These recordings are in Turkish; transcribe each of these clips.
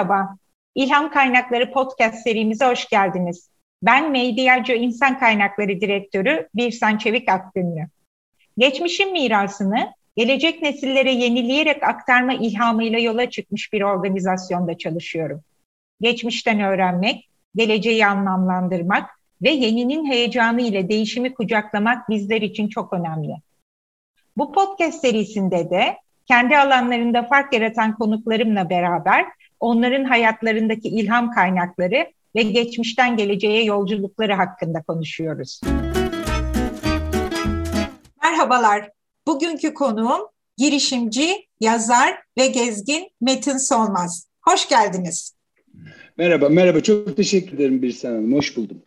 merhaba. İlham Kaynakları Podcast serimize hoş geldiniz. Ben Medyacı İnsan Kaynakları Direktörü Birsan Çevik Akgünlü. Geçmişin mirasını gelecek nesillere yenileyerek aktarma ilhamıyla yola çıkmış bir organizasyonda çalışıyorum. Geçmişten öğrenmek, geleceği anlamlandırmak ve yeninin heyecanı ile değişimi kucaklamak bizler için çok önemli. Bu podcast serisinde de kendi alanlarında fark yaratan konuklarımla beraber onların hayatlarındaki ilham kaynakları ve geçmişten geleceğe yolculukları hakkında konuşuyoruz. Merhabalar. Bugünkü konuğum girişimci, yazar ve gezgin Metin Solmaz. Hoş geldiniz. Merhaba, merhaba. Çok teşekkür ederim Birsen Hanım. Hoş buldum.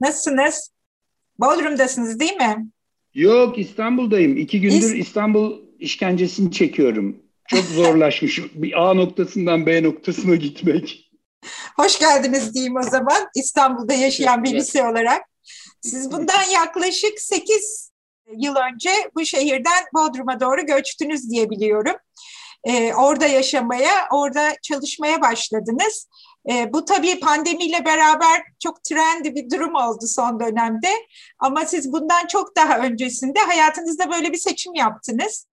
Nasılsınız? Bodrum'dasınız değil mi? Yok, İstanbul'dayım. İki gündür İst- İstanbul işkencesini çekiyorum. Çok zorlaşmış. bir A noktasından B noktasına gitmek. Hoş geldiniz diyeyim o zaman İstanbul'da yaşayan birisi olarak. Siz bundan yaklaşık 8 yıl önce bu şehirden Bodrum'a doğru göçtünüz diye biliyorum. Ee, orada yaşamaya, orada çalışmaya başladınız. Ee, bu tabii pandemiyle beraber çok trendi bir durum oldu son dönemde. Ama siz bundan çok daha öncesinde hayatınızda böyle bir seçim yaptınız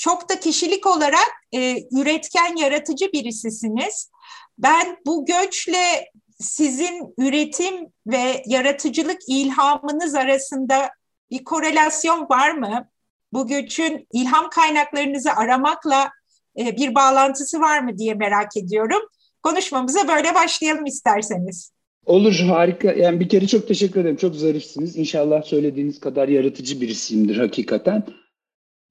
çok da kişilik olarak e, üretken, yaratıcı birisisiniz. Ben bu göçle sizin üretim ve yaratıcılık ilhamınız arasında bir korelasyon var mı? Bu göçün ilham kaynaklarınızı aramakla e, bir bağlantısı var mı diye merak ediyorum. Konuşmamıza böyle başlayalım isterseniz. Olur harika. Yani bir kere çok teşekkür ederim. Çok zarifsiniz. İnşallah söylediğiniz kadar yaratıcı birisiyimdir hakikaten.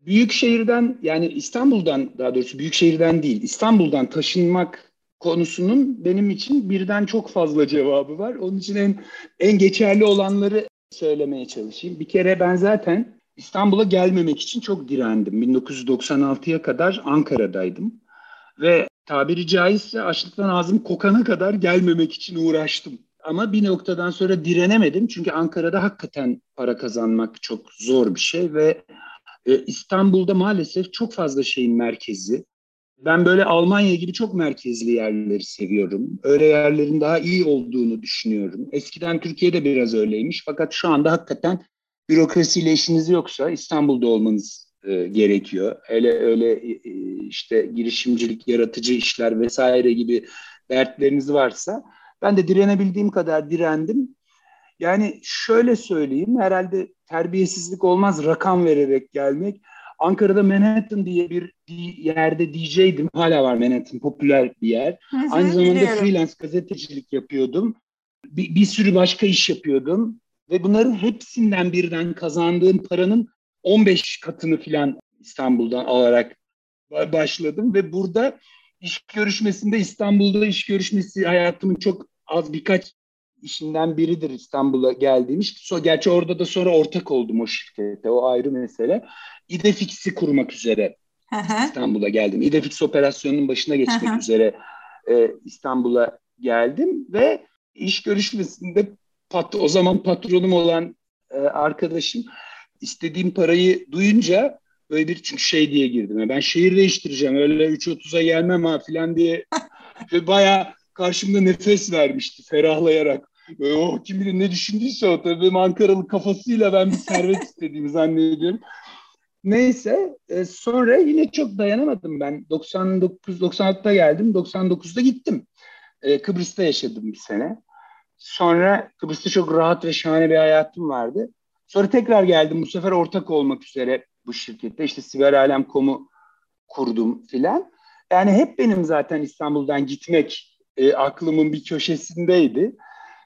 Büyük şehirden yani İstanbul'dan daha doğrusu büyük şehirden değil İstanbul'dan taşınmak konusunun benim için birden çok fazla cevabı var. Onun için en en geçerli olanları söylemeye çalışayım. Bir kere ben zaten İstanbul'a gelmemek için çok direndim. 1996'ya kadar Ankara'daydım. Ve tabiri caizse açlıktan ağzım kokana kadar gelmemek için uğraştım. Ama bir noktadan sonra direnemedim. Çünkü Ankara'da hakikaten para kazanmak çok zor bir şey ve e, İstanbul'da maalesef çok fazla şeyin merkezi. Ben böyle Almanya gibi çok merkezli yerleri seviyorum. Öyle yerlerin daha iyi olduğunu düşünüyorum. Eskiden Türkiye'de biraz öyleymiş fakat şu anda hakikaten bürokrasiyle işiniz yoksa İstanbul'da olmanız e, gerekiyor. Öyle e, e işte girişimcilik, yaratıcı işler vesaire gibi dertleriniz varsa ben de direnebildiğim kadar direndim. Yani şöyle söyleyeyim herhalde terbiyesizlik olmaz rakam vererek gelmek. Ankara'da Manhattan diye bir yerde DJ'dim. Hala var Manhattan popüler bir yer. Hı hı, Aynı zamanda biliyorum. freelance gazetecilik yapıyordum. Bir, bir sürü başka iş yapıyordum. Ve bunların hepsinden birden kazandığım paranın 15 katını falan İstanbul'dan alarak başladım. Ve burada iş görüşmesinde İstanbul'da iş görüşmesi hayatımın çok az birkaç işinden biridir İstanbul'a geldiğim iş. So, gerçi orada da sonra ortak oldum o şirkete. O ayrı mesele. İdefix'i kurmak üzere İstanbul'a geldim. İdefix operasyonunun başına geçmek üzere e, İstanbul'a geldim ve iş görüşmesinde pat, o zaman patronum olan e, arkadaşım istediğim parayı duyunca böyle bir çünkü şey diye girdim. Ben şehir değiştireceğim öyle 3.30'a gelmem ha falan diye ve bayağı karşımda nefes vermişti ferahlayarak. Böyle, oh kim bilir ne düşündüyse o tabii benim Ankaralı kafasıyla ben bir servet istediğimi zannediyorum. Neyse e, sonra yine çok dayanamadım ben. 99-96'da geldim. 99'da gittim. E, Kıbrıs'ta yaşadım bir sene. Sonra Kıbrıs'ta çok rahat ve şahane bir hayatım vardı. Sonra tekrar geldim bu sefer ortak olmak üzere bu şirkette. İşte Siber Alem.com'u kurdum filan. Yani hep benim zaten İstanbul'dan gitmek e, aklımın bir köşesindeydi.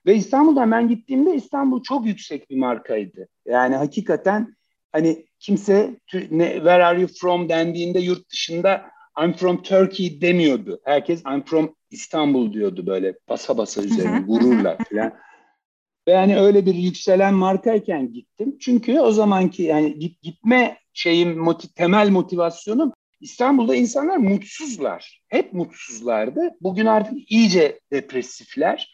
Ve İstanbul'dan ben gittiğimde İstanbul çok yüksek bir markaydı. Yani hakikaten hani kimse ne, where are you from dendiğinde yurt dışında I'm from Turkey demiyordu. Herkes I'm from İstanbul diyordu böyle basa basa üzerine gururla falan. Ve yani öyle bir yükselen markayken gittim. Çünkü o zamanki yani git, gitme şeyim moti, temel motivasyonum İstanbul'da insanlar mutsuzlar. Hep mutsuzlardı. Bugün artık iyice depresifler.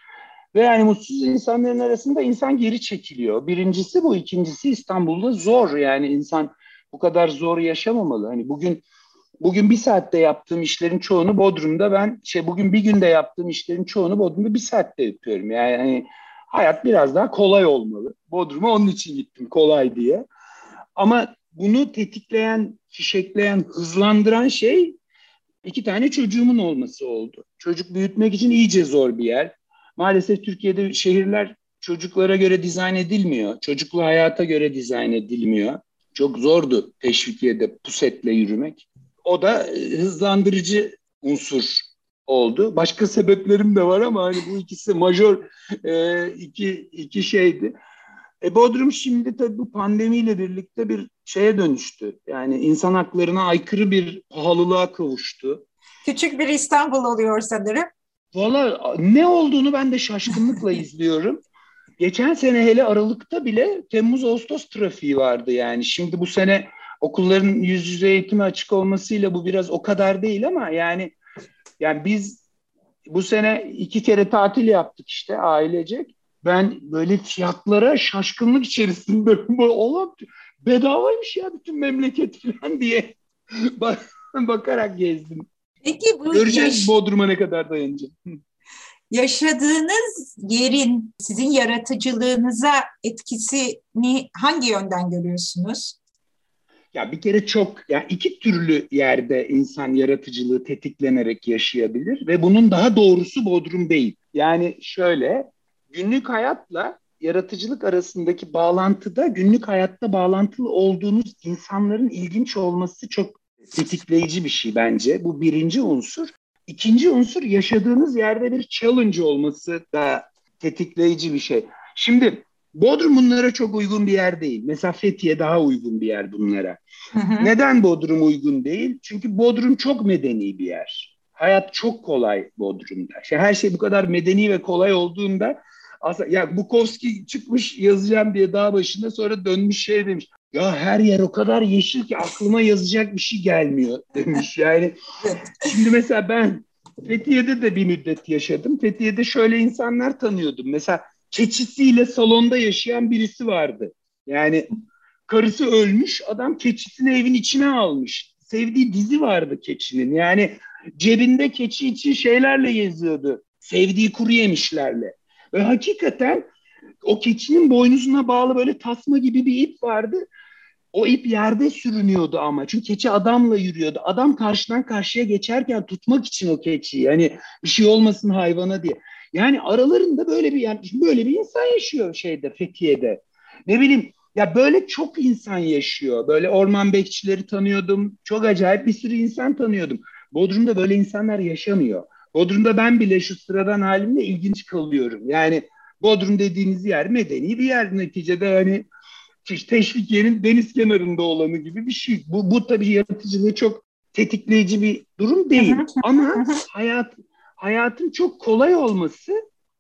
Ve yani mutsuz insanların arasında insan geri çekiliyor. Birincisi bu. ikincisi İstanbul'da zor. Yani insan bu kadar zor yaşamamalı. Hani bugün bugün bir saatte yaptığım işlerin çoğunu Bodrum'da ben şey bugün bir günde yaptığım işlerin çoğunu Bodrum'da bir saatte yapıyorum. Yani hani hayat biraz daha kolay olmalı. Bodrum'a onun için gittim kolay diye. Ama bunu tetikleyen, fişekleyen, hızlandıran şey iki tane çocuğumun olması oldu. Çocuk büyütmek için iyice zor bir yer. Maalesef Türkiye'de şehirler çocuklara göre dizayn edilmiyor. Çocuklu hayata göre dizayn edilmiyor. Çok zordu Teşvikiye'de pusetle yürümek. O da e, hızlandırıcı unsur oldu. Başka sebeplerim de var ama hani bu ikisi majör e, iki, iki şeydi. E Bodrum şimdi tabii bu pandemiyle birlikte bir şeye dönüştü. Yani insan haklarına aykırı bir pahalılığa kavuştu. Küçük bir İstanbul oluyor sanırım. Valla ne olduğunu ben de şaşkınlıkla izliyorum. Geçen sene hele Aralık'ta bile Temmuz-Ağustos trafiği vardı yani. Şimdi bu sene okulların yüz yüze eğitimi açık olmasıyla bu biraz o kadar değil ama yani yani biz bu sene iki kere tatil yaptık işte ailecek. Ben böyle fiyatlara şaşkınlık içerisinde oğlum bedavaymış ya bütün memleket falan diye bakarak gezdim. Peki bu Göreceğiz yaş- Bodrum'a ne kadar dayanacak. Yaşadığınız yerin sizin yaratıcılığınıza etkisini hangi yönden görüyorsunuz? Ya bir kere çok ya iki türlü yerde insan yaratıcılığı tetiklenerek yaşayabilir ve bunun daha doğrusu Bodrum değil. Yani şöyle günlük hayatla yaratıcılık arasındaki bağlantıda günlük hayatta bağlantılı olduğunuz insanların ilginç olması çok tetikleyici bir şey bence. Bu birinci unsur. İkinci unsur yaşadığınız yerde bir challenge olması da tetikleyici bir şey. Şimdi Bodrum bunlara çok uygun bir yer değil. Mesela Fethiye daha uygun bir yer bunlara. Hı hı. Neden Bodrum uygun değil? Çünkü Bodrum çok medeni bir yer. Hayat çok kolay Bodrum'da. İşte her şey bu kadar medeni ve kolay olduğunda aslında ya Bukowski çıkmış yazacağım diye dağ başında sonra dönmüş şey demiş. Ya her yer o kadar yeşil ki aklıma yazacak bir şey gelmiyor demiş. Yani şimdi mesela ben Fethiye'de de bir müddet yaşadım. Fethiye'de şöyle insanlar tanıyordum. Mesela keçisiyle salonda yaşayan birisi vardı. Yani karısı ölmüş, adam keçisini evin içine almış. Sevdiği dizi vardı keçinin. Yani cebinde keçi için şeylerle geziyordu. Sevdiği kuru yemişlerle. Ve hakikaten o keçinin boynuzuna bağlı böyle tasma gibi bir ip vardı. O ip yerde sürünüyordu ama. Çünkü keçi adamla yürüyordu. Adam karşıdan karşıya geçerken tutmak için o keçiyi. Yani bir şey olmasın hayvana diye. Yani aralarında böyle bir yani böyle bir insan yaşıyor şeyde Fethiye'de. Ne bileyim ya böyle çok insan yaşıyor. Böyle orman bekçileri tanıyordum. Çok acayip bir sürü insan tanıyordum. Bodrum'da böyle insanlar yaşamıyor. Bodrum'da ben bile şu sıradan halimle ilginç kalıyorum. Yani Bodrum dediğiniz yer medeni bir yer neticede hani Teşvikiye'nin deniz kenarında olanı gibi bir şey. Bu, bu tabii yaratıcılığı çok tetikleyici bir durum değil. Ama hayat hayatın çok kolay olması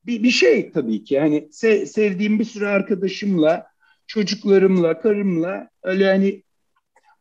bir, bir şey tabii ki. Hani se, sevdiğim bir sürü arkadaşımla, çocuklarımla, karımla öyle hani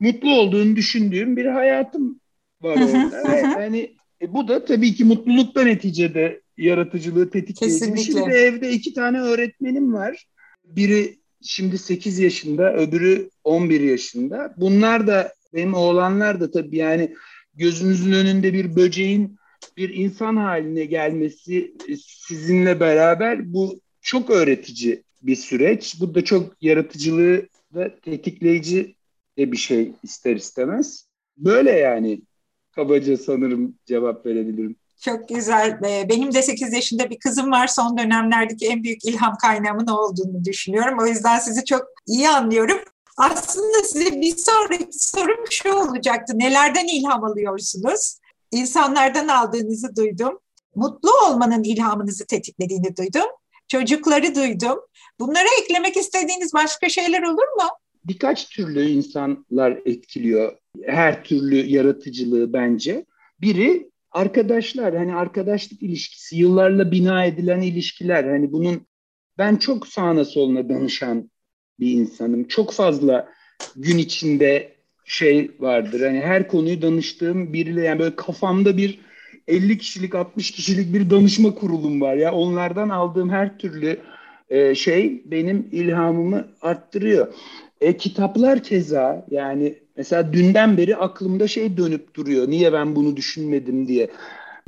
mutlu olduğunu düşündüğüm bir hayatım var orada. Ve hani e, bu da tabii ki mutlulukta neticede yaratıcılığı tetikleyici bir Şimdi evde iki tane öğretmenim var. Biri şimdi 8 yaşında, öbürü 11 yaşında. Bunlar da benim oğlanlar da tabii yani gözünüzün önünde bir böceğin bir insan haline gelmesi e, sizinle beraber bu çok öğretici bir süreç. Bu da çok yaratıcılığı ve tetikleyici de bir şey ister istemez. Böyle yani kabaca sanırım cevap verebilirim. Çok güzel. Ee, benim de 8 yaşında bir kızım var. Son dönemlerdeki en büyük ilham kaynağımın olduğunu düşünüyorum. O yüzden sizi çok iyi anlıyorum. Aslında size bir sonraki sorum şu olacaktı. Nelerden ilham alıyorsunuz? İnsanlardan aldığınızı duydum. Mutlu olmanın ilhamınızı tetiklediğini duydum. Çocukları duydum. Bunlara eklemek istediğiniz başka şeyler olur mu? Birkaç türlü insanlar etkiliyor her türlü yaratıcılığı bence. Biri arkadaşlar hani arkadaşlık ilişkisi yıllarla bina edilen ilişkiler hani bunun ben çok sağına soluna danışan bir insanım. Çok fazla gün içinde şey vardır. Hani her konuyu danıştığım biriyle yani böyle kafamda bir 50 kişilik 60 kişilik bir danışma kurulum var ya onlardan aldığım her türlü e, şey benim ilhamımı arttırıyor. E, kitaplar keza yani mesela dünden beri aklımda şey dönüp duruyor. Niye ben bunu düşünmedim diye.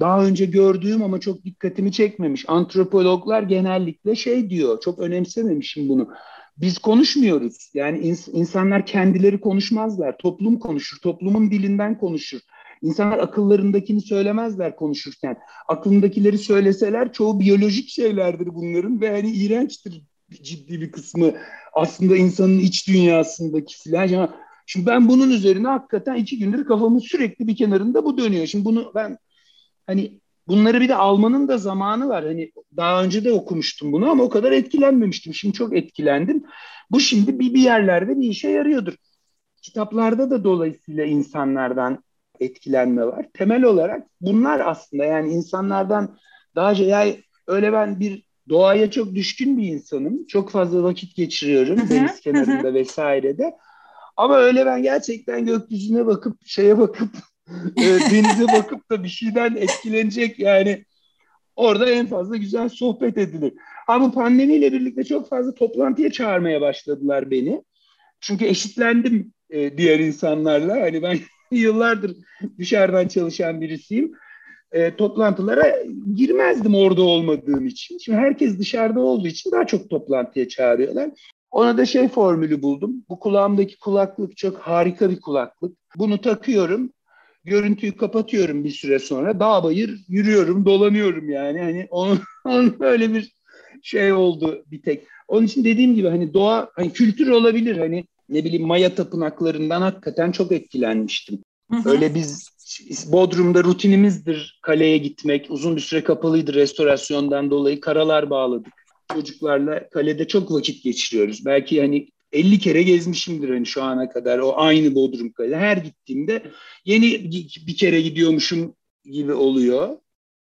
Daha önce gördüğüm ama çok dikkatimi çekmemiş. Antropologlar genellikle şey diyor, çok önemsememişim bunu. Biz konuşmuyoruz. Yani ins- insanlar kendileri konuşmazlar. Toplum konuşur, toplumun dilinden konuşur. İnsanlar akıllarındakini söylemezler konuşurken. Aklındakileri söyleseler çoğu biyolojik şeylerdir bunların ve hani iğrençtir ciddi bir kısmı aslında insanın iç dünyasındaki filan. Şimdi ben bunun üzerine hakikaten iki gündür kafamın sürekli bir kenarında bu dönüyor. Şimdi bunu ben hani bunları bir de almanın da zamanı var. Hani daha önce de okumuştum bunu ama o kadar etkilenmemiştim. Şimdi çok etkilendim. Bu şimdi bir, bir yerlerde bir işe yarıyordur. Kitaplarda da dolayısıyla insanlardan etkilenme var. Temel olarak bunlar aslında yani insanlardan daha yani öyle ben bir doğaya çok düşkün bir insanım. Çok fazla vakit geçiriyorum deniz kenarında vesairede. Ama öyle ben gerçekten gökyüzüne bakıp şeye bakıp e, denize bakıp da bir şeyden etkilenecek yani orada en fazla güzel sohbet edilir. Ama pandemiyle birlikte çok fazla toplantıya çağırmaya başladılar beni. Çünkü eşitlendim e, diğer insanlarla. Hani ben yıllardır dışarıdan çalışan birisiyim. E, toplantılara girmezdim orada olmadığım için. Şimdi herkes dışarıda olduğu için daha çok toplantıya çağırıyorlar. Ona da şey formülü buldum. Bu kulağımdaki kulaklık çok harika bir kulaklık. Bunu takıyorum. Görüntüyü kapatıyorum bir süre sonra. Dağ bayır yürüyorum, dolanıyorum yani. Hani onun, onun öyle bir şey oldu bir tek. Onun için dediğim gibi hani doğa, hani kültür olabilir. Hani ne bileyim Maya tapınaklarından hakikaten çok etkilenmiştim. Hı hı. Öyle biz Bodrum'da rutinimizdir kaleye gitmek. Uzun bir süre kapalıydı restorasyondan dolayı. Karalar bağladık. Çocuklarla kalede çok vakit geçiriyoruz. Belki hani 50 kere gezmişimdir hani şu ana kadar o aynı Bodrum Kale. Her gittiğimde yeni bir kere gidiyormuşum gibi oluyor.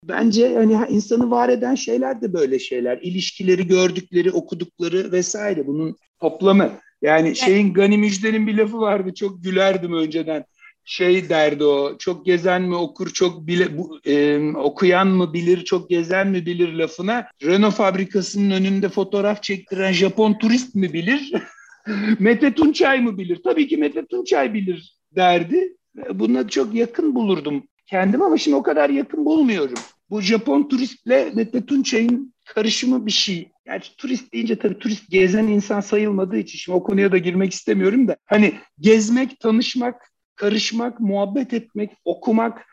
Bence hani insanı var eden şeyler de böyle şeyler. İlişkileri, gördükleri, okudukları vesaire bunun toplamı. Yani şeyin Gani Müjde'nin bir lafı vardı çok gülerdim önceden. Şey derdi o çok gezen mi okur çok bile bu, e, okuyan mı bilir çok gezen mi bilir lafına Renault fabrikasının önünde fotoğraf çektiren Japon turist mi bilir Mete Tunçay mı bilir? Tabii ki Mete Tunçay bilir derdi. Buna çok yakın bulurdum kendim ama şimdi o kadar yakın bulmuyorum. Bu Japon turistle Mete Tunçay'ın karışımı bir şey. Yani turist deyince tabii turist gezen insan sayılmadığı için şimdi o konuya da girmek istemiyorum da. Hani gezmek, tanışmak, karışmak, muhabbet etmek, okumak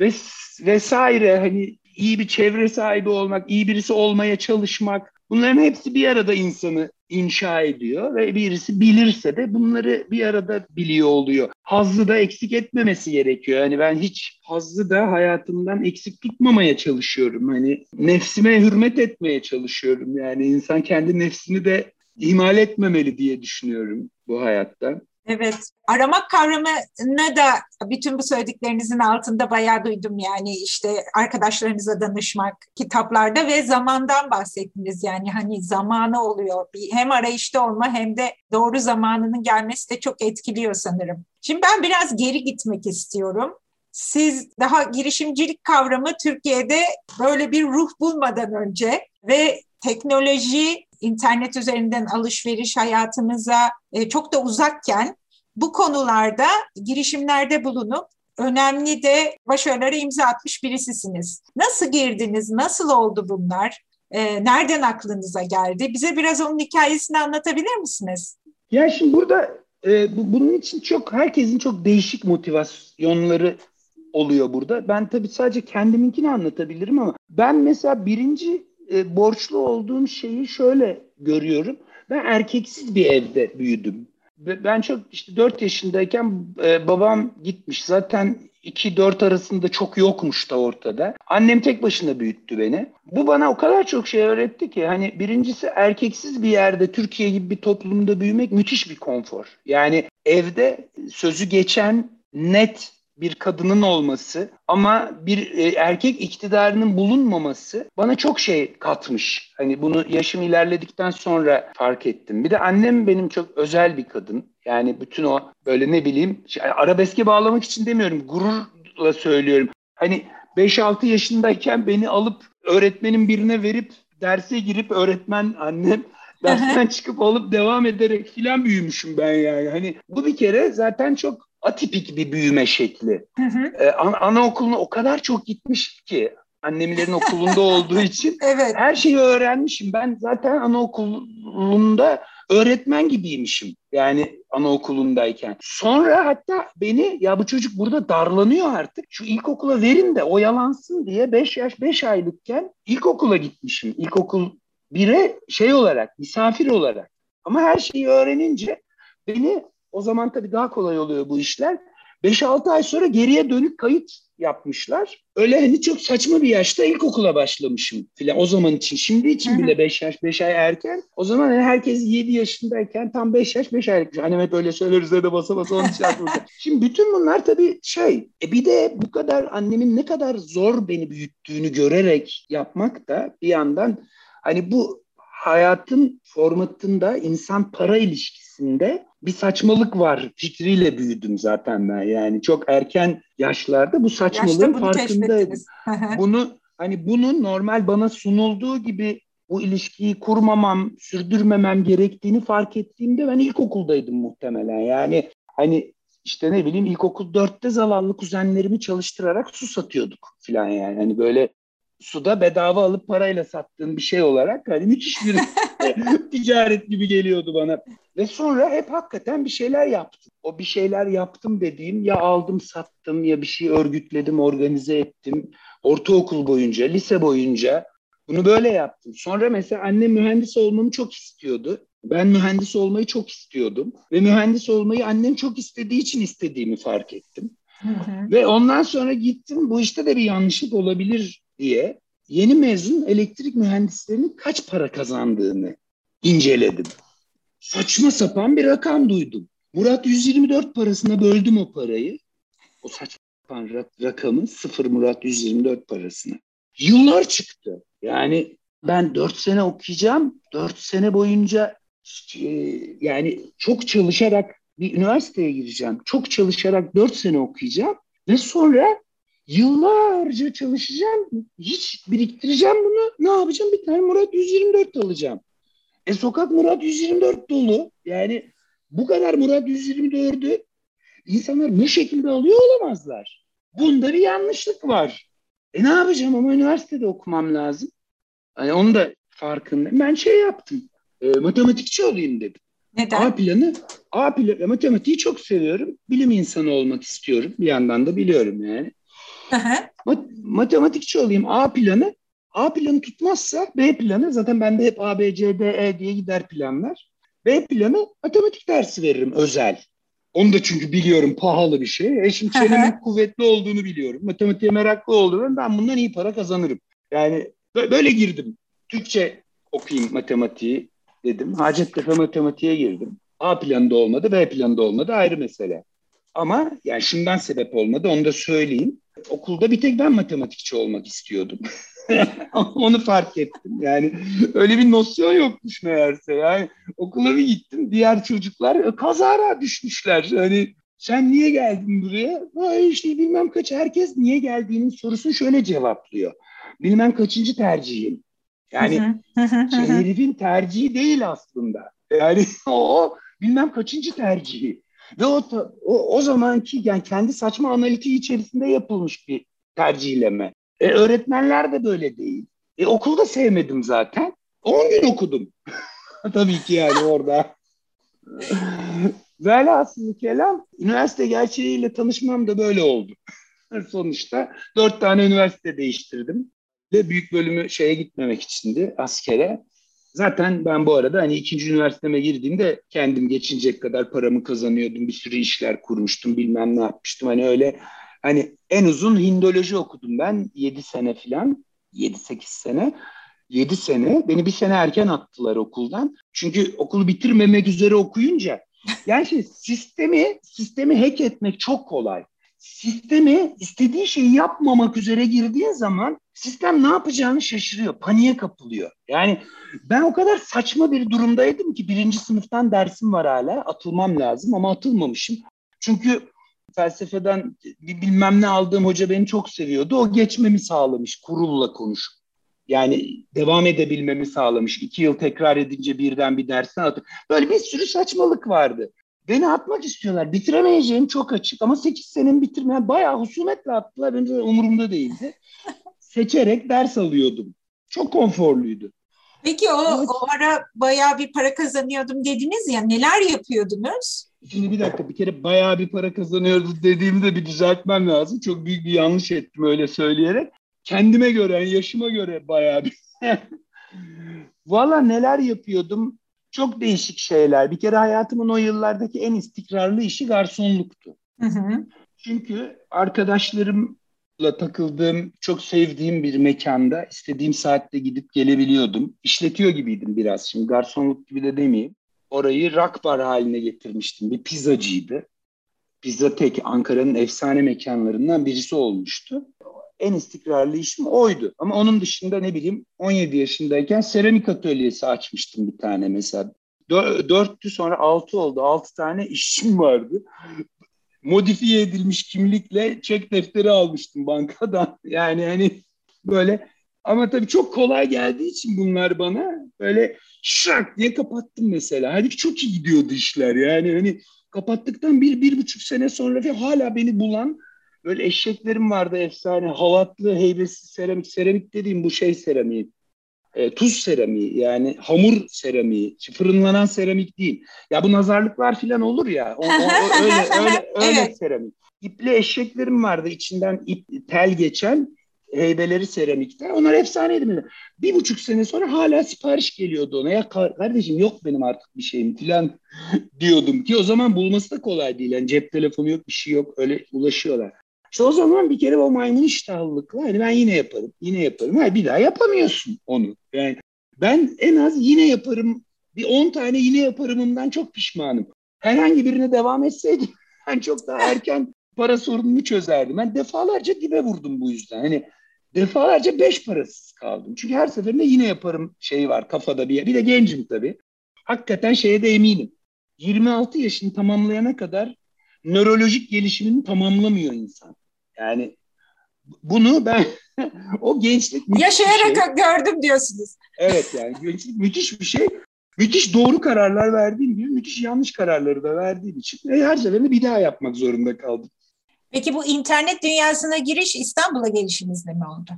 ves vesaire hani iyi bir çevre sahibi olmak, iyi birisi olmaya çalışmak bunların hepsi bir arada insanı inşa ediyor ve birisi bilirse de bunları bir arada biliyor oluyor. Hazzı da eksik etmemesi gerekiyor. Yani ben hiç hazzı da hayatımdan eksik tutmamaya çalışıyorum. Hani nefsime hürmet etmeye çalışıyorum. Yani insan kendi nefsini de ihmal etmemeli diye düşünüyorum bu hayatta. Evet, aramak kavramını da bütün bu söylediklerinizin altında bayağı duydum yani işte arkadaşlarınıza danışmak, kitaplarda ve zamandan bahsettiniz yani hani zamanı oluyor. Hem arayışta olma hem de doğru zamanının gelmesi de çok etkiliyor sanırım. Şimdi ben biraz geri gitmek istiyorum. Siz daha girişimcilik kavramı Türkiye'de böyle bir ruh bulmadan önce ve teknoloji internet üzerinden alışveriş hayatımıza e, çok da uzakken bu konularda girişimlerde bulunup önemli de başarılara imza atmış birisisiniz. Nasıl girdiniz? Nasıl oldu bunlar? E, nereden aklınıza geldi? Bize biraz onun hikayesini anlatabilir misiniz? Ya şimdi burada e, bu, bunun için çok herkesin çok değişik motivasyonları oluyor burada. Ben tabii sadece kendiminkini anlatabilirim ama ben mesela birinci e, borçlu olduğum şeyi şöyle görüyorum. Ben erkeksiz bir evde büyüdüm. Ben çok işte 4 yaşındayken e, babam gitmiş. Zaten 2-4 arasında çok yokmuş da ortada. Annem tek başına büyüttü beni. Bu bana o kadar çok şey öğretti ki hani birincisi erkeksiz bir yerde Türkiye gibi bir toplumda büyümek müthiş bir konfor. Yani evde sözü geçen net bir kadının olması ama bir e, erkek iktidarının bulunmaması bana çok şey katmış. Hani bunu yaşım ilerledikten sonra fark ettim. Bir de annem benim çok özel bir kadın. Yani bütün o böyle ne bileyim arabeske bağlamak için demiyorum gururla söylüyorum. Hani 5-6 yaşındayken beni alıp öğretmenin birine verip derse girip öğretmen annem dersten çıkıp alıp devam ederek filan büyümüşüm ben yani. Hani bu bir kere zaten çok atipik bir büyüme şekli. Ee, an- anaokuluna o kadar çok gitmiş ki annemlerin okulunda olduğu için evet. her şeyi öğrenmişim. Ben zaten anaokulunda öğretmen gibiymişim. Yani anaokulundayken. Sonra hatta beni ya bu çocuk burada darlanıyor artık. Şu ilkokula verin de oyalansın diye 5 yaş 5 aylıkken ilkokula gitmişim. İlkokul 1'e şey olarak misafir olarak. Ama her şeyi öğrenince beni o zaman tabii daha kolay oluyor bu işler. 5-6 ay sonra geriye dönük kayıt yapmışlar. Öyle hani çok saçma bir yaşta ilkokula başlamışım filan o zaman için. Şimdi için bile 5 yaş 5 ay erken. O zaman hani herkes 7 yaşındayken tam 5 yaş 5 aylık. Annem hep öyle söyleriz de basa basa onun için Şimdi bütün bunlar tabii şey. E bir de bu kadar annemin ne kadar zor beni büyüttüğünü görerek yapmak da bir yandan hani bu hayatın formatında insan para ilişkisinde bir saçmalık var fikriyle büyüdüm zaten ben. Yani çok erken yaşlarda bu saçmalığın bunu farkındaydım. bunu hani bunu normal bana sunulduğu gibi bu ilişkiyi kurmamam, sürdürmemem gerektiğini fark ettiğimde ben ilkokuldaydım muhtemelen. Yani hani işte ne bileyim ilkokul dörtte zavallı kuzenlerimi çalıştırarak su satıyorduk falan yani. Hani böyle suda bedava alıp parayla sattığın bir şey olarak hani müthiş bir ticaret gibi geliyordu bana. Ve sonra hep hakikaten bir şeyler yaptım. O bir şeyler yaptım dediğim ya aldım sattım ya bir şey örgütledim organize ettim. Ortaokul boyunca, lise boyunca bunu böyle yaptım. Sonra mesela annem mühendis olmamı çok istiyordu. Ben mühendis olmayı çok istiyordum. Ve mühendis olmayı annem çok istediği için istediğimi fark ettim. Hı hı. Ve ondan sonra gittim bu işte de bir yanlışlık olabilir diye yeni mezun elektrik mühendislerinin kaç para kazandığını inceledim. Saçma sapan bir rakam duydum. Murat 124 parasına böldüm o parayı. O saçma sapan rakamı sıfır Murat 124 parasına. Yıllar çıktı. Yani ben 4 sene okuyacağım. 4 sene boyunca e, yani çok çalışarak bir üniversiteye gireceğim. Çok çalışarak 4 sene okuyacağım. Ve sonra Yıllarca çalışacağım. Hiç biriktireceğim bunu. Ne yapacağım? Bir tane Murat 124 alacağım. E sokak Murat 124 dolu. Yani bu kadar Murat 124'ü insanlar bu şekilde alıyor olamazlar. Bunda bir yanlışlık var. E ne yapacağım ama üniversitede okumam lazım. Yani onu da farkındayım. Ben şey yaptım. E, matematikçi olayım dedim. Neden? A planı, A planı, matematiği çok seviyorum. Bilim insanı olmak istiyorum. Bir yandan da biliyorum yani. Mat- matematikçi olayım A planı. A planı tutmazsa B planı zaten bende hep A, B, C, D, E diye gider planlar. B planı matematik dersi veririm özel. Onu da çünkü biliyorum pahalı bir şey. E şimdi çenemin kuvvetli olduğunu biliyorum. Matematiğe meraklı olduğunu ben bundan iyi para kazanırım. Yani böyle girdim. Türkçe okuyayım matematiği dedim. Hacettepe matematiğe girdim. A planında olmadı, B planında olmadı ayrı mesele. Ama yani şundan sebep olmadı onu da söyleyeyim okulda bir tek ben matematikçi olmak istiyordum. Onu fark ettim. Yani öyle bir nosyon yokmuş meğerse. Yani okula bir gittim. Diğer çocuklar e, kazara düşmüşler. Hani sen niye geldin buraya? Ay işte bilmem kaç. Herkes niye geldiğinin sorusunu şöyle cevaplıyor. Bilmem kaçıncı tercihim. Yani şey, herifin tercihi değil aslında. Yani o bilmem kaçıncı tercihi. Ve o, o, o zamanki yani kendi saçma analitiği içerisinde yapılmış bir tercihleme. E, öğretmenler de böyle değil. E, okulda sevmedim zaten. 10 gün okudum. Tabii ki yani orada. Velhasıl kelam üniversite gerçeğiyle tanışmam da böyle oldu. Sonuçta dört tane üniversite değiştirdim. Ve büyük bölümü şeye gitmemek içindi askere. Zaten ben bu arada hani ikinci üniversiteme girdiğimde kendim geçinecek kadar paramı kazanıyordum. Bir sürü işler kurmuştum bilmem ne yapmıştım. Hani öyle hani en uzun hindoloji okudum ben 7 sene falan 7-8 sene. 7 sene beni bir sene erken attılar okuldan. Çünkü okulu bitirmemek üzere okuyunca yani şey sistemi sistemi hack etmek çok kolay sistemi istediği şeyi yapmamak üzere girdiğin zaman sistem ne yapacağını şaşırıyor, paniğe kapılıyor. Yani ben o kadar saçma bir durumdaydım ki birinci sınıftan dersim var hala, atılmam lazım ama atılmamışım. Çünkü felsefeden bir bilmem ne aldığım hoca beni çok seviyordu. O geçmemi sağlamış kurulla konuşup. Yani devam edebilmemi sağlamış. İki yıl tekrar edince birden bir dersten atıp. Böyle bir sürü saçmalık vardı. Beni atmak istiyorlar. Bitiremeyeceğim çok açık ama 8 senem bitirmeyen bayağı husumetle attılar. Benim de umurumda değildi. Seçerek ders alıyordum. Çok konforluydu. Peki o, o ara bayağı bir para kazanıyordum dediniz ya neler yapıyordunuz? Şimdi bir dakika bir kere bayağı bir para kazanıyordu dediğimde bir düzeltmem lazım. Çok büyük bir yanlış ettim öyle söyleyerek. Kendime göre, yaşıma göre bayağı bir. Valla neler yapıyordum? Çok değişik şeyler. Bir kere hayatımın o yıllardaki en istikrarlı işi garsonluktu. Hı hı. Çünkü arkadaşlarımla takıldığım, çok sevdiğim bir mekanda istediğim saatte gidip gelebiliyordum. İşletiyor gibiydim biraz şimdi garsonluk gibi de demeyeyim. Orayı rock bar haline getirmiştim. Bir pizzacıydı. Pizza Tek Ankara'nın efsane mekanlarından birisi olmuştu. En istikrarlı işim oydu. Ama onun dışında ne bileyim 17 yaşındayken seramik atölyesi açmıştım bir tane mesela. Dörttü sonra altı oldu. Altı tane işim vardı. Modifiye edilmiş kimlikle çek defteri almıştım bankadan. Yani hani böyle ama tabii çok kolay geldiği için bunlar bana böyle şak diye kapattım mesela. Halbuki çok iyi gidiyordu işler yani hani kapattıktan bir, bir buçuk sene sonra ve hala beni bulan böyle eşeklerim vardı efsane halatlı heybesiz seramik seramik dediğim bu şey seramiği e, tuz seramiği yani hamur seramiği fırınlanan seramik değil ya bu nazarlıklar falan olur ya o, o, o, öyle öyle öyle evet. seramik ipli eşeklerim vardı içinden ip tel geçen heybeleri seramikten. Onlar efsaneydi mi? Bir buçuk sene sonra hala sipariş geliyordu ona. Ya kardeşim yok benim artık bir şeyim falan diyordum ki o zaman bulması da kolay değil. Yani cep telefonu yok bir şey yok öyle ulaşıyorlar. İşte o zaman bir kere o maymun iştahlılıkla hani ben yine yaparım, yine yaparım. Hayır bir daha yapamıyorsun onu. Yani ben en az yine yaparım, bir on tane yine yaparımımdan çok pişmanım. Herhangi birine devam etseydim ben çok daha erken para sorununu çözerdim. Ben defalarca dibe vurdum bu yüzden. Hani defalarca beş parasız kaldım. Çünkü her seferinde yine yaparım şeyi var kafada bir Bir de gencim tabii. Hakikaten şeye de eminim. 26 yaşını tamamlayana kadar nörolojik gelişimini tamamlamıyor insan. Yani bunu ben o gençlik yaşayarak şey. gördüm diyorsunuz. Evet yani gençlik müthiş bir şey. Müthiş doğru kararlar verdiğim gibi müthiş yanlış kararları da verdiğim için e, her seferinde bir daha yapmak zorunda kaldım. Peki bu internet dünyasına giriş İstanbul'a gelişinizle mi oldu?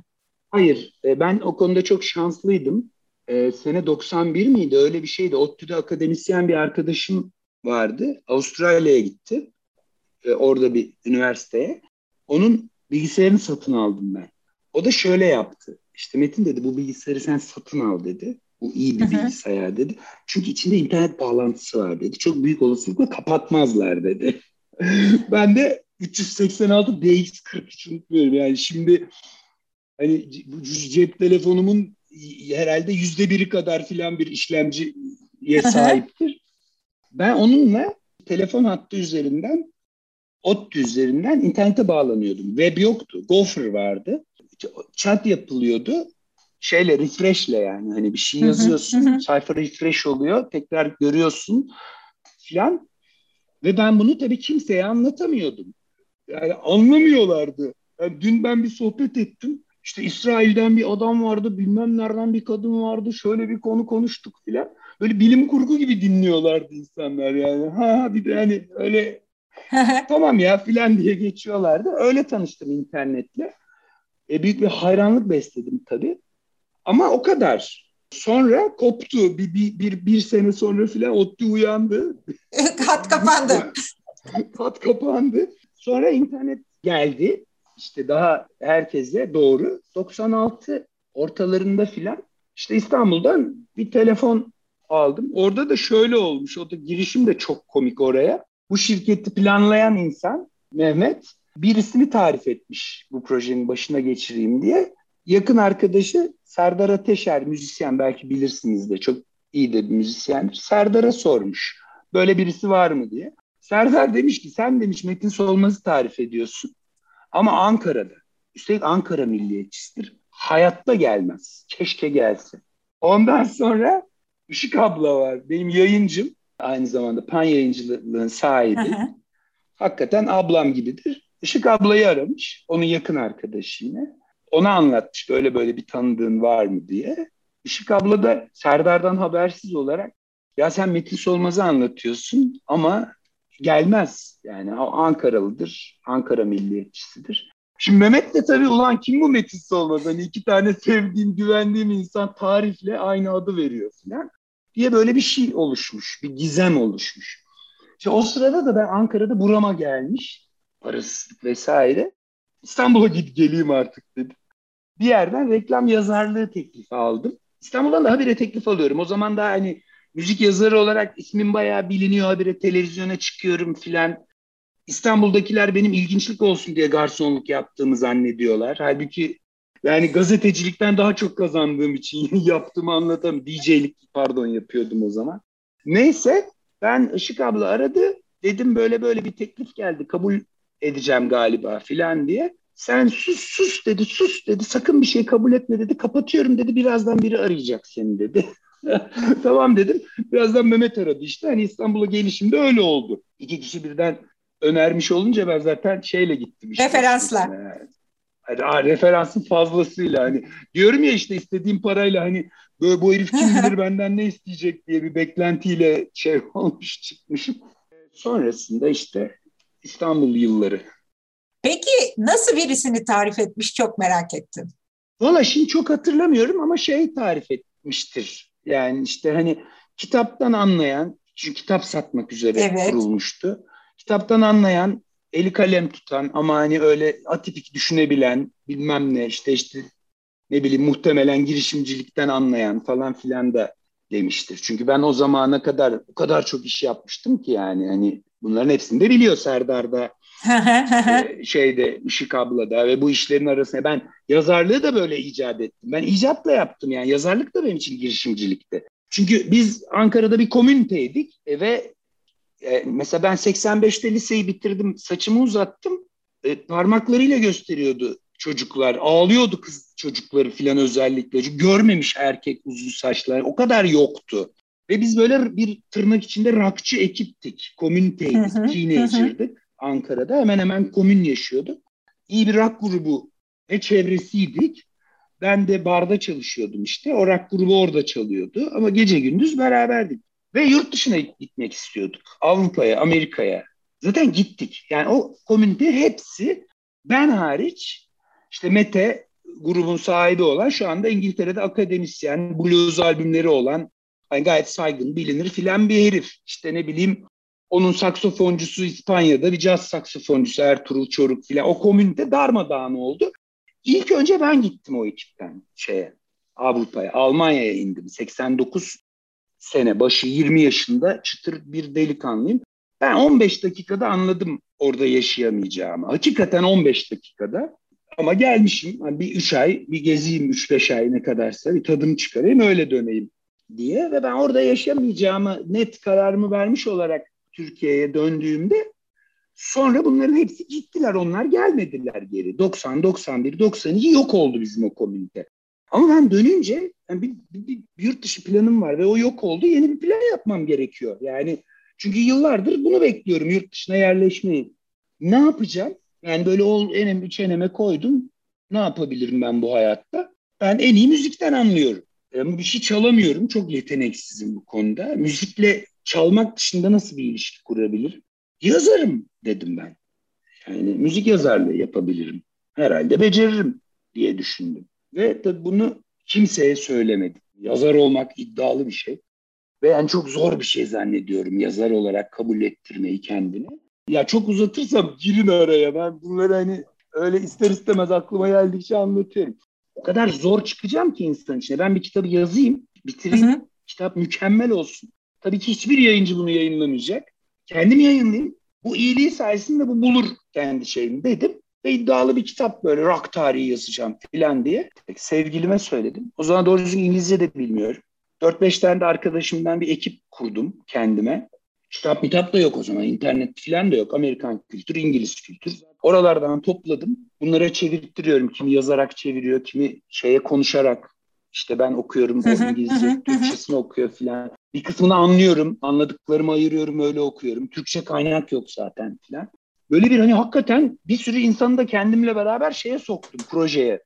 Hayır. E, ben o konuda çok şanslıydım. E, sene 91 miydi? Öyle bir şeydi. ODTÜ'de akademisyen bir arkadaşım vardı. Avustralya'ya gitti. E, orada bir üniversiteye. Onun bilgisayarını satın aldım ben. O da şöyle yaptı. İşte Metin dedi bu bilgisayarı sen satın al dedi. Bu iyi bir bilgisayar dedi. Çünkü içinde internet bağlantısı var dedi. Çok büyük olasılıkla kapatmazlar dedi. ben de 386 DX43 unutmuyorum yani şimdi hani cep telefonumun herhalde yüzde biri kadar filan bir işlemciye sahiptir. ben onunla telefon hattı üzerinden ODTÜ üzerinden internete bağlanıyordum. Web yoktu. Gopher vardı. Chat yapılıyordu. Şeyle refresh'le yani hani bir şey yazıyorsun. sayfa refresh oluyor. Tekrar görüyorsun filan. Ve ben bunu tabii kimseye anlatamıyordum. Yani anlamıyorlardı. Yani dün ben bir sohbet ettim. İşte İsrail'den bir adam vardı, bilmem nereden bir kadın vardı, şöyle bir konu konuştuk filan. Böyle bilim kurgu gibi dinliyorlardı insanlar yani. Ha bir de hani öyle tamam ya filan diye geçiyorlardı. Öyle tanıştım internetle. E, büyük bir hayranlık besledim tabii. Ama o kadar. Sonra koptu. Bir, bir, bir, bir sene sonra filan ODTÜ uyandı. Hat kapandı. Hat kapandı. Sonra internet geldi. İşte daha herkese doğru. 96 ortalarında filan işte İstanbul'dan bir telefon aldım. Orada da şöyle olmuş. O da girişim de çok komik oraya. Bu şirketi planlayan insan Mehmet birisini tarif etmiş bu projenin başına geçireyim diye. Yakın arkadaşı Serdar Ateşer müzisyen belki bilirsiniz de çok iyi de bir müzisyendir. Serdar'a sormuş böyle birisi var mı diye. Serdar demiş ki sen demiş Metin Solmaz'ı tarif ediyorsun ama Ankara'da. Üstelik Ankara milliyetçisidir. Hayatta gelmez. Keşke gelse. Ondan sonra Işık abla var. Benim yayıncım. Aynı zamanda pan yayıncılığın sahibi. Hakikaten ablam gibidir. Işık ablayı aramış. Onun yakın arkadaşı yine. Ona anlatmış böyle böyle bir tanıdığın var mı diye. Işık abla da Serdar'dan habersiz olarak ya sen Metin Solmaz'ı anlatıyorsun ama gelmez. Yani o Ankaralıdır, Ankara milliyetçisidir. Şimdi Mehmet de tabii ulan kim bu Metin Solmaz? Hani iki tane sevdiğim, güvendiğim insan tarifle aynı adı veriyor falan diye böyle bir şey oluşmuş, bir gizem oluşmuş. İşte o sırada da ben Ankara'da burama gelmiş, parasızlık vesaire. İstanbul'a git geleyim artık dedim. Bir yerden reklam yazarlığı teklifi aldım. İstanbul'dan da habire teklif alıyorum. O zaman da hani müzik yazarı olarak ismim bayağı biliniyor. Habire televizyona çıkıyorum filan. İstanbul'dakiler benim ilginçlik olsun diye garsonluk yaptığımı zannediyorlar. Halbuki yani gazetecilikten daha çok kazandığım için yaptığımı anlatamam. DJ'lik pardon yapıyordum o zaman. Neyse ben Işık abla aradı. Dedim böyle böyle bir teklif geldi. Kabul edeceğim galiba filan diye. Sen sus sus dedi sus dedi sakın bir şey kabul etme dedi. Kapatıyorum dedi birazdan biri arayacak seni dedi. tamam dedim. Birazdan Mehmet aradı işte. Hani İstanbul'a gelişimde öyle oldu. İki kişi birden önermiş olunca ben zaten şeyle gittim. Işte. Referansla. Yani, referansın fazlasıyla hani diyorum ya işte istediğim parayla hani böyle bu herif kim bilir benden ne isteyecek diye bir beklentiyle şey olmuş çıkmışım. Sonrasında işte İstanbul yılları. Peki nasıl birisini tarif etmiş çok merak ettim. Valla şimdi çok hatırlamıyorum ama şey tarif etmiştir. Yani işte hani kitaptan anlayan, çünkü kitap satmak üzere evet. kurulmuştu. Kitaptan anlayan, eli kalem tutan ama hani öyle atipik düşünebilen bilmem ne işte işte ne bileyim muhtemelen girişimcilikten anlayan falan filan da demiştir. Çünkü ben o zamana kadar o kadar çok iş yapmıştım ki yani hani bunların hepsini de biliyor Serdar'da e, şeyde Işık ablada ve bu işlerin arasında ben yazarlığı da böyle icat ettim. Ben icatla yaptım yani yazarlık da benim için girişimcilikti. Çünkü biz Ankara'da bir komüniteydik e, ve e, mesela ben 85'te liseyi bitirdim, saçımı uzattım. E, parmaklarıyla gösteriyordu çocuklar. Ağlıyordu kız çocukları filan özellikle. Çünkü görmemiş erkek uzun saçlar. O kadar yoktu. Ve biz böyle bir tırnak içinde rakçı ekiptik. Komüniteydik, teenager'dık Ankara'da. Hemen hemen komün yaşıyorduk. İyi bir rock grubu ve çevresiydik. Ben de barda çalışıyordum işte. O rock grubu orada çalıyordu. Ama gece gündüz beraberdik. Ve yurt dışına gitmek istiyorduk. Avrupa'ya, Amerika'ya. Zaten gittik. Yani o komünite hepsi ben hariç işte Mete grubun sahibi olan şu anda İngiltere'de akademisyen, blues albümleri olan yani gayet saygın, bilinir filan bir herif. İşte ne bileyim onun saksofoncusu İspanya'da bir caz saksofoncusu Ertuğrul Çoruk filan. O komünite darmadağın oldu. İlk önce ben gittim o ekipten şeye Avrupa'ya, Almanya'ya indim. 89 sene başı 20 yaşında çıtır bir delikanlıyım. Ben 15 dakikada anladım orada yaşayamayacağımı. Hakikaten 15 dakikada. Ama gelmişim hani bir 3 ay bir gezeyim 3-5 ay ne kadarsa bir tadım çıkarayım öyle döneyim diye. Ve ben orada yaşamayacağımı net kararımı vermiş olarak Türkiye'ye döndüğümde sonra bunların hepsi gittiler. Onlar gelmediler geri. 90, 91, 92 yok oldu bizim o komünite. Ama ben dönünce yani bir, bir, bir yurt dışı planım var ve o yok oldu. Yeni bir plan yapmam gerekiyor. Yani çünkü yıllardır bunu bekliyorum yurt dışına yerleşmeyi. Ne yapacağım? Yani böyle ol enemi çeneme koydum. Ne yapabilirim ben bu hayatta? Ben en iyi müzikten anlıyorum. Ama bir şey çalamıyorum. Çok yeteneksizim bu konuda. Müzikle çalmak dışında nasıl bir ilişki kurabilirim? Yazarım dedim ben. Yani müzik yazarlığı yapabilirim. Herhalde beceririm diye düşündüm. Ve tabii bunu kimseye söylemedim. Yazar olmak iddialı bir şey. Ve yani çok zor bir şey zannediyorum yazar olarak kabul ettirmeyi kendine. Ya çok uzatırsam girin araya. Ben bunları hani öyle ister istemez aklıma geldikçe anlatıyorum. O kadar zor çıkacağım ki insan içine. Ben bir kitabı yazayım, bitireyim. Hı hı. Kitap mükemmel olsun. Tabii ki hiçbir yayıncı bunu yayınlamayacak. Kendim yayınlayayım. Bu iyiliği sayesinde bu bulur kendi şeyini dedim. Ve iddialı bir kitap böyle rock tarihi yazacağım filan diye. Sevgilime söyledim. O zaman doğru düzgün İngilizce de bilmiyorum. 4-5 tane de arkadaşımdan bir ekip kurdum kendime. Kitap mitap da yok o zaman. internet filan da yok. Amerikan kültür, İngiliz kültür. Oralardan topladım. Bunlara çevirttiriyorum. Kimi yazarak çeviriyor, kimi şeye konuşarak. İşte ben okuyorum o İngilizce, Türkçesini okuyor filan. Bir kısmını anlıyorum. Anladıklarımı ayırıyorum, öyle okuyorum. Türkçe kaynak yok zaten filan. Böyle bir hani hakikaten bir sürü insanı da kendimle beraber şeye soktum projeye.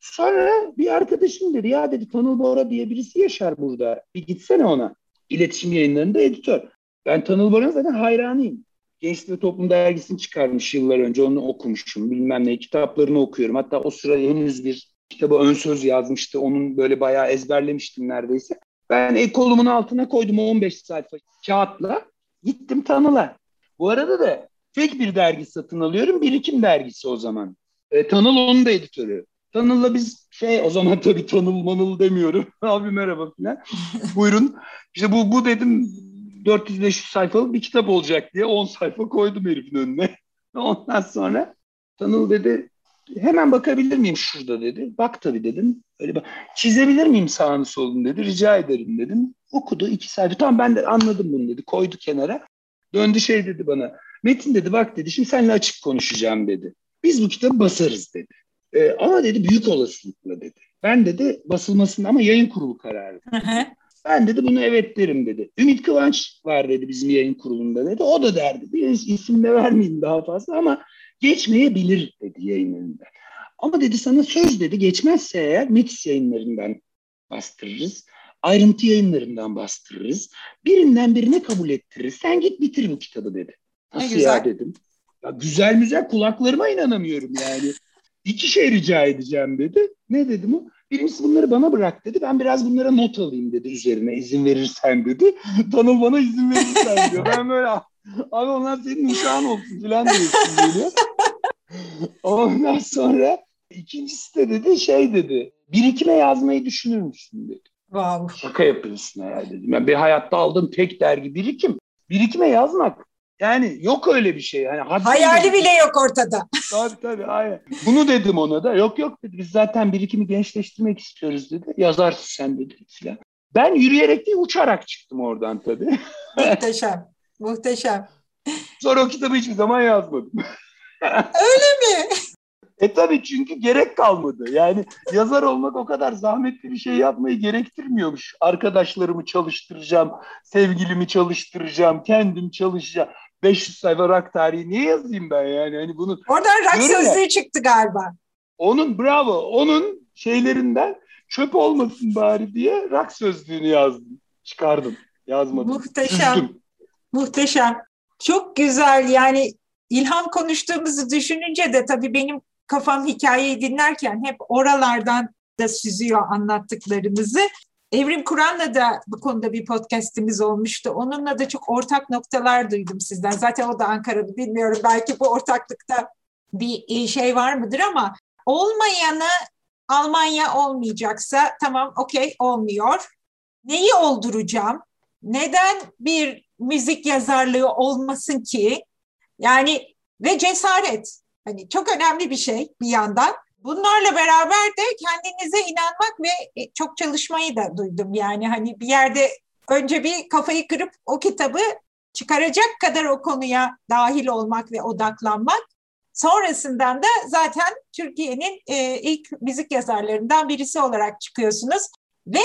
Sonra bir arkadaşım dedi ya dedi Tanıl Bora diye birisi yaşar burada. Bir gitsene ona. İletişim yayınlarında editör. Ben Tanıl Bora'nın zaten hayranıyım. Gençlik ve Toplum Dergisi'ni çıkarmış yıllar önce. Onu okumuşum. Bilmem ne kitaplarını okuyorum. Hatta o sıra henüz bir kitabı ön söz yazmıştı. Onun böyle bayağı ezberlemiştim neredeyse. Ben e, kolumun altına koydum 15 sayfa kağıtla. Gittim Tanıl'a. Bu arada da tek bir dergi satın alıyorum. Birikim dergisi o zaman. E, Tanıl onun da editörü. Tanıl'la biz şey o zaman tabii Tanıl manıl demiyorum. Abi merhaba falan. Buyurun. İşte bu, bu dedim 400-500 sayfalık bir kitap olacak diye 10 sayfa koydum herifin önüne. Ondan sonra Tanıl dedi hemen bakabilir miyim şurada dedi. Bak tabii dedim. Öyle bak. Çizebilir miyim sağını solunu dedi. Rica ederim dedim. Okudu iki sayfa. Tamam ben de anladım bunu dedi. Koydu kenara. Döndü şey dedi bana. Metin dedi bak dedi şimdi seninle açık konuşacağım dedi. Biz bu kitabı basarız dedi. Ee, ama dedi büyük olasılıkla dedi. Ben dedi basılmasın ama yayın kurulu kararı. ben dedi bunu evet derim dedi. Ümit Kıvanç var dedi bizim yayın kurulunda dedi. O da derdi. Bir isim de vermeyeyim daha fazla ama geçmeyebilir dedi yayınlarında. Ama dedi sana söz dedi geçmezse eğer Metis yayınlarından bastırırız. Ayrıntı yayınlarından bastırırız. Birinden birine kabul ettiririz. Sen git bitir bu kitabı dedi. Nasıl ya dedim. Ya güzel güzel kulaklarıma inanamıyorum yani. İki şey rica edeceğim dedi. Ne dedim o? Birincisi bunları bana bırak dedi. Ben biraz bunlara not alayım dedi üzerine izin verirsen dedi. Tanıl bana izin verirsen diyor. Ben böyle abi onlar senin uşağın olsun falan diyorsun geliyor. Ondan sonra ikincisi de dedi şey dedi. Birikime yazmayı düşünür müsün dedi. Wow. Şaka yapıyorsun herhalde dedim. Yani bir hayatta aldığım tek dergi birikim. Birikime yazmak yani yok öyle bir şey. Yani Hayali bile yok ortada. Tabii tabii aynen. Bunu dedim ona da. Yok yok dedi. Biz zaten birikimi gençleştirmek istiyoruz dedi. Yazarsın sen dedi filan. Ben yürüyerek değil uçarak çıktım oradan tabii. Muhteşem. Muhteşem. Sonra o kitabı hiçbir zaman yazmadım. Öyle mi? E tabii çünkü gerek kalmadı. Yani yazar olmak o kadar zahmetli bir şey yapmayı gerektirmiyormuş. Arkadaşlarımı çalıştıracağım, sevgilimi çalıştıracağım, kendim çalışacağım. 500 sayfa rak tarihi niye yazayım ben yani? Hani bunu Oradan rak sözlüğü ya, çıktı galiba. Onun bravo. Onun şeylerinden çöp olmasın bari diye rak sözlüğünü yazdım. Çıkardım. Yazmadım. Muhteşem. Süzdüm. Muhteşem. Çok güzel yani ilham konuştuğumuzu düşününce de tabii benim kafam hikayeyi dinlerken hep oralardan da süzüyor anlattıklarınızı. Evrim Kur'an'la da bu konuda bir podcastimiz olmuştu. Onunla da çok ortak noktalar duydum sizden. Zaten o da Ankara'da bilmiyorum. Belki bu ortaklıkta bir e, şey var mıdır ama olmayanı Almanya olmayacaksa tamam okey olmuyor. Neyi olduracağım? Neden bir müzik yazarlığı olmasın ki? Yani ve cesaret. Hani çok önemli bir şey bir yandan. Bunlarla beraber de kendinize inanmak ve e, çok çalışmayı da duydum. Yani hani bir yerde önce bir kafayı kırıp o kitabı çıkaracak kadar o konuya dahil olmak ve odaklanmak. Sonrasından da zaten Türkiye'nin e, ilk müzik yazarlarından birisi olarak çıkıyorsunuz. Ve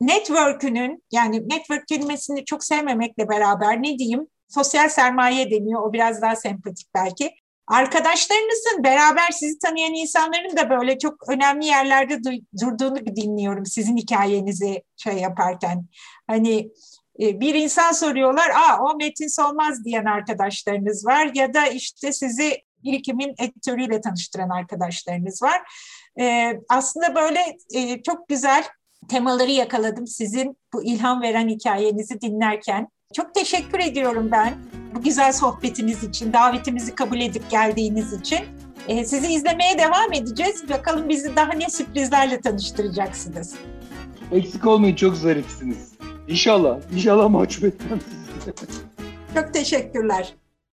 network'ünün yani network kelimesini çok sevmemekle beraber ne diyeyim sosyal sermaye deniyor o biraz daha sempatik belki. Arkadaşlarınızın beraber sizi tanıyan insanların da böyle çok önemli yerlerde durduğunu dinliyorum sizin hikayenizi şey yaparken. Hani e, bir insan soruyorlar, aa o Metin Solmaz diyen arkadaşlarınız var ya da işte sizi birikimin editörüyle tanıştıran arkadaşlarınız var. Ee, aslında böyle e, çok güzel temaları yakaladım sizin bu ilham veren hikayenizi dinlerken. Çok teşekkür ediyorum ben bu güzel sohbetiniz için, davetimizi kabul edip geldiğiniz için. Ee, sizi izlemeye devam edeceğiz. Bakalım bizi daha ne sürprizlerle tanıştıracaksınız. Eksik olmayın çok zarifsiniz. İnşallah, inşallah mahcup etmem sizi. Çok teşekkürler.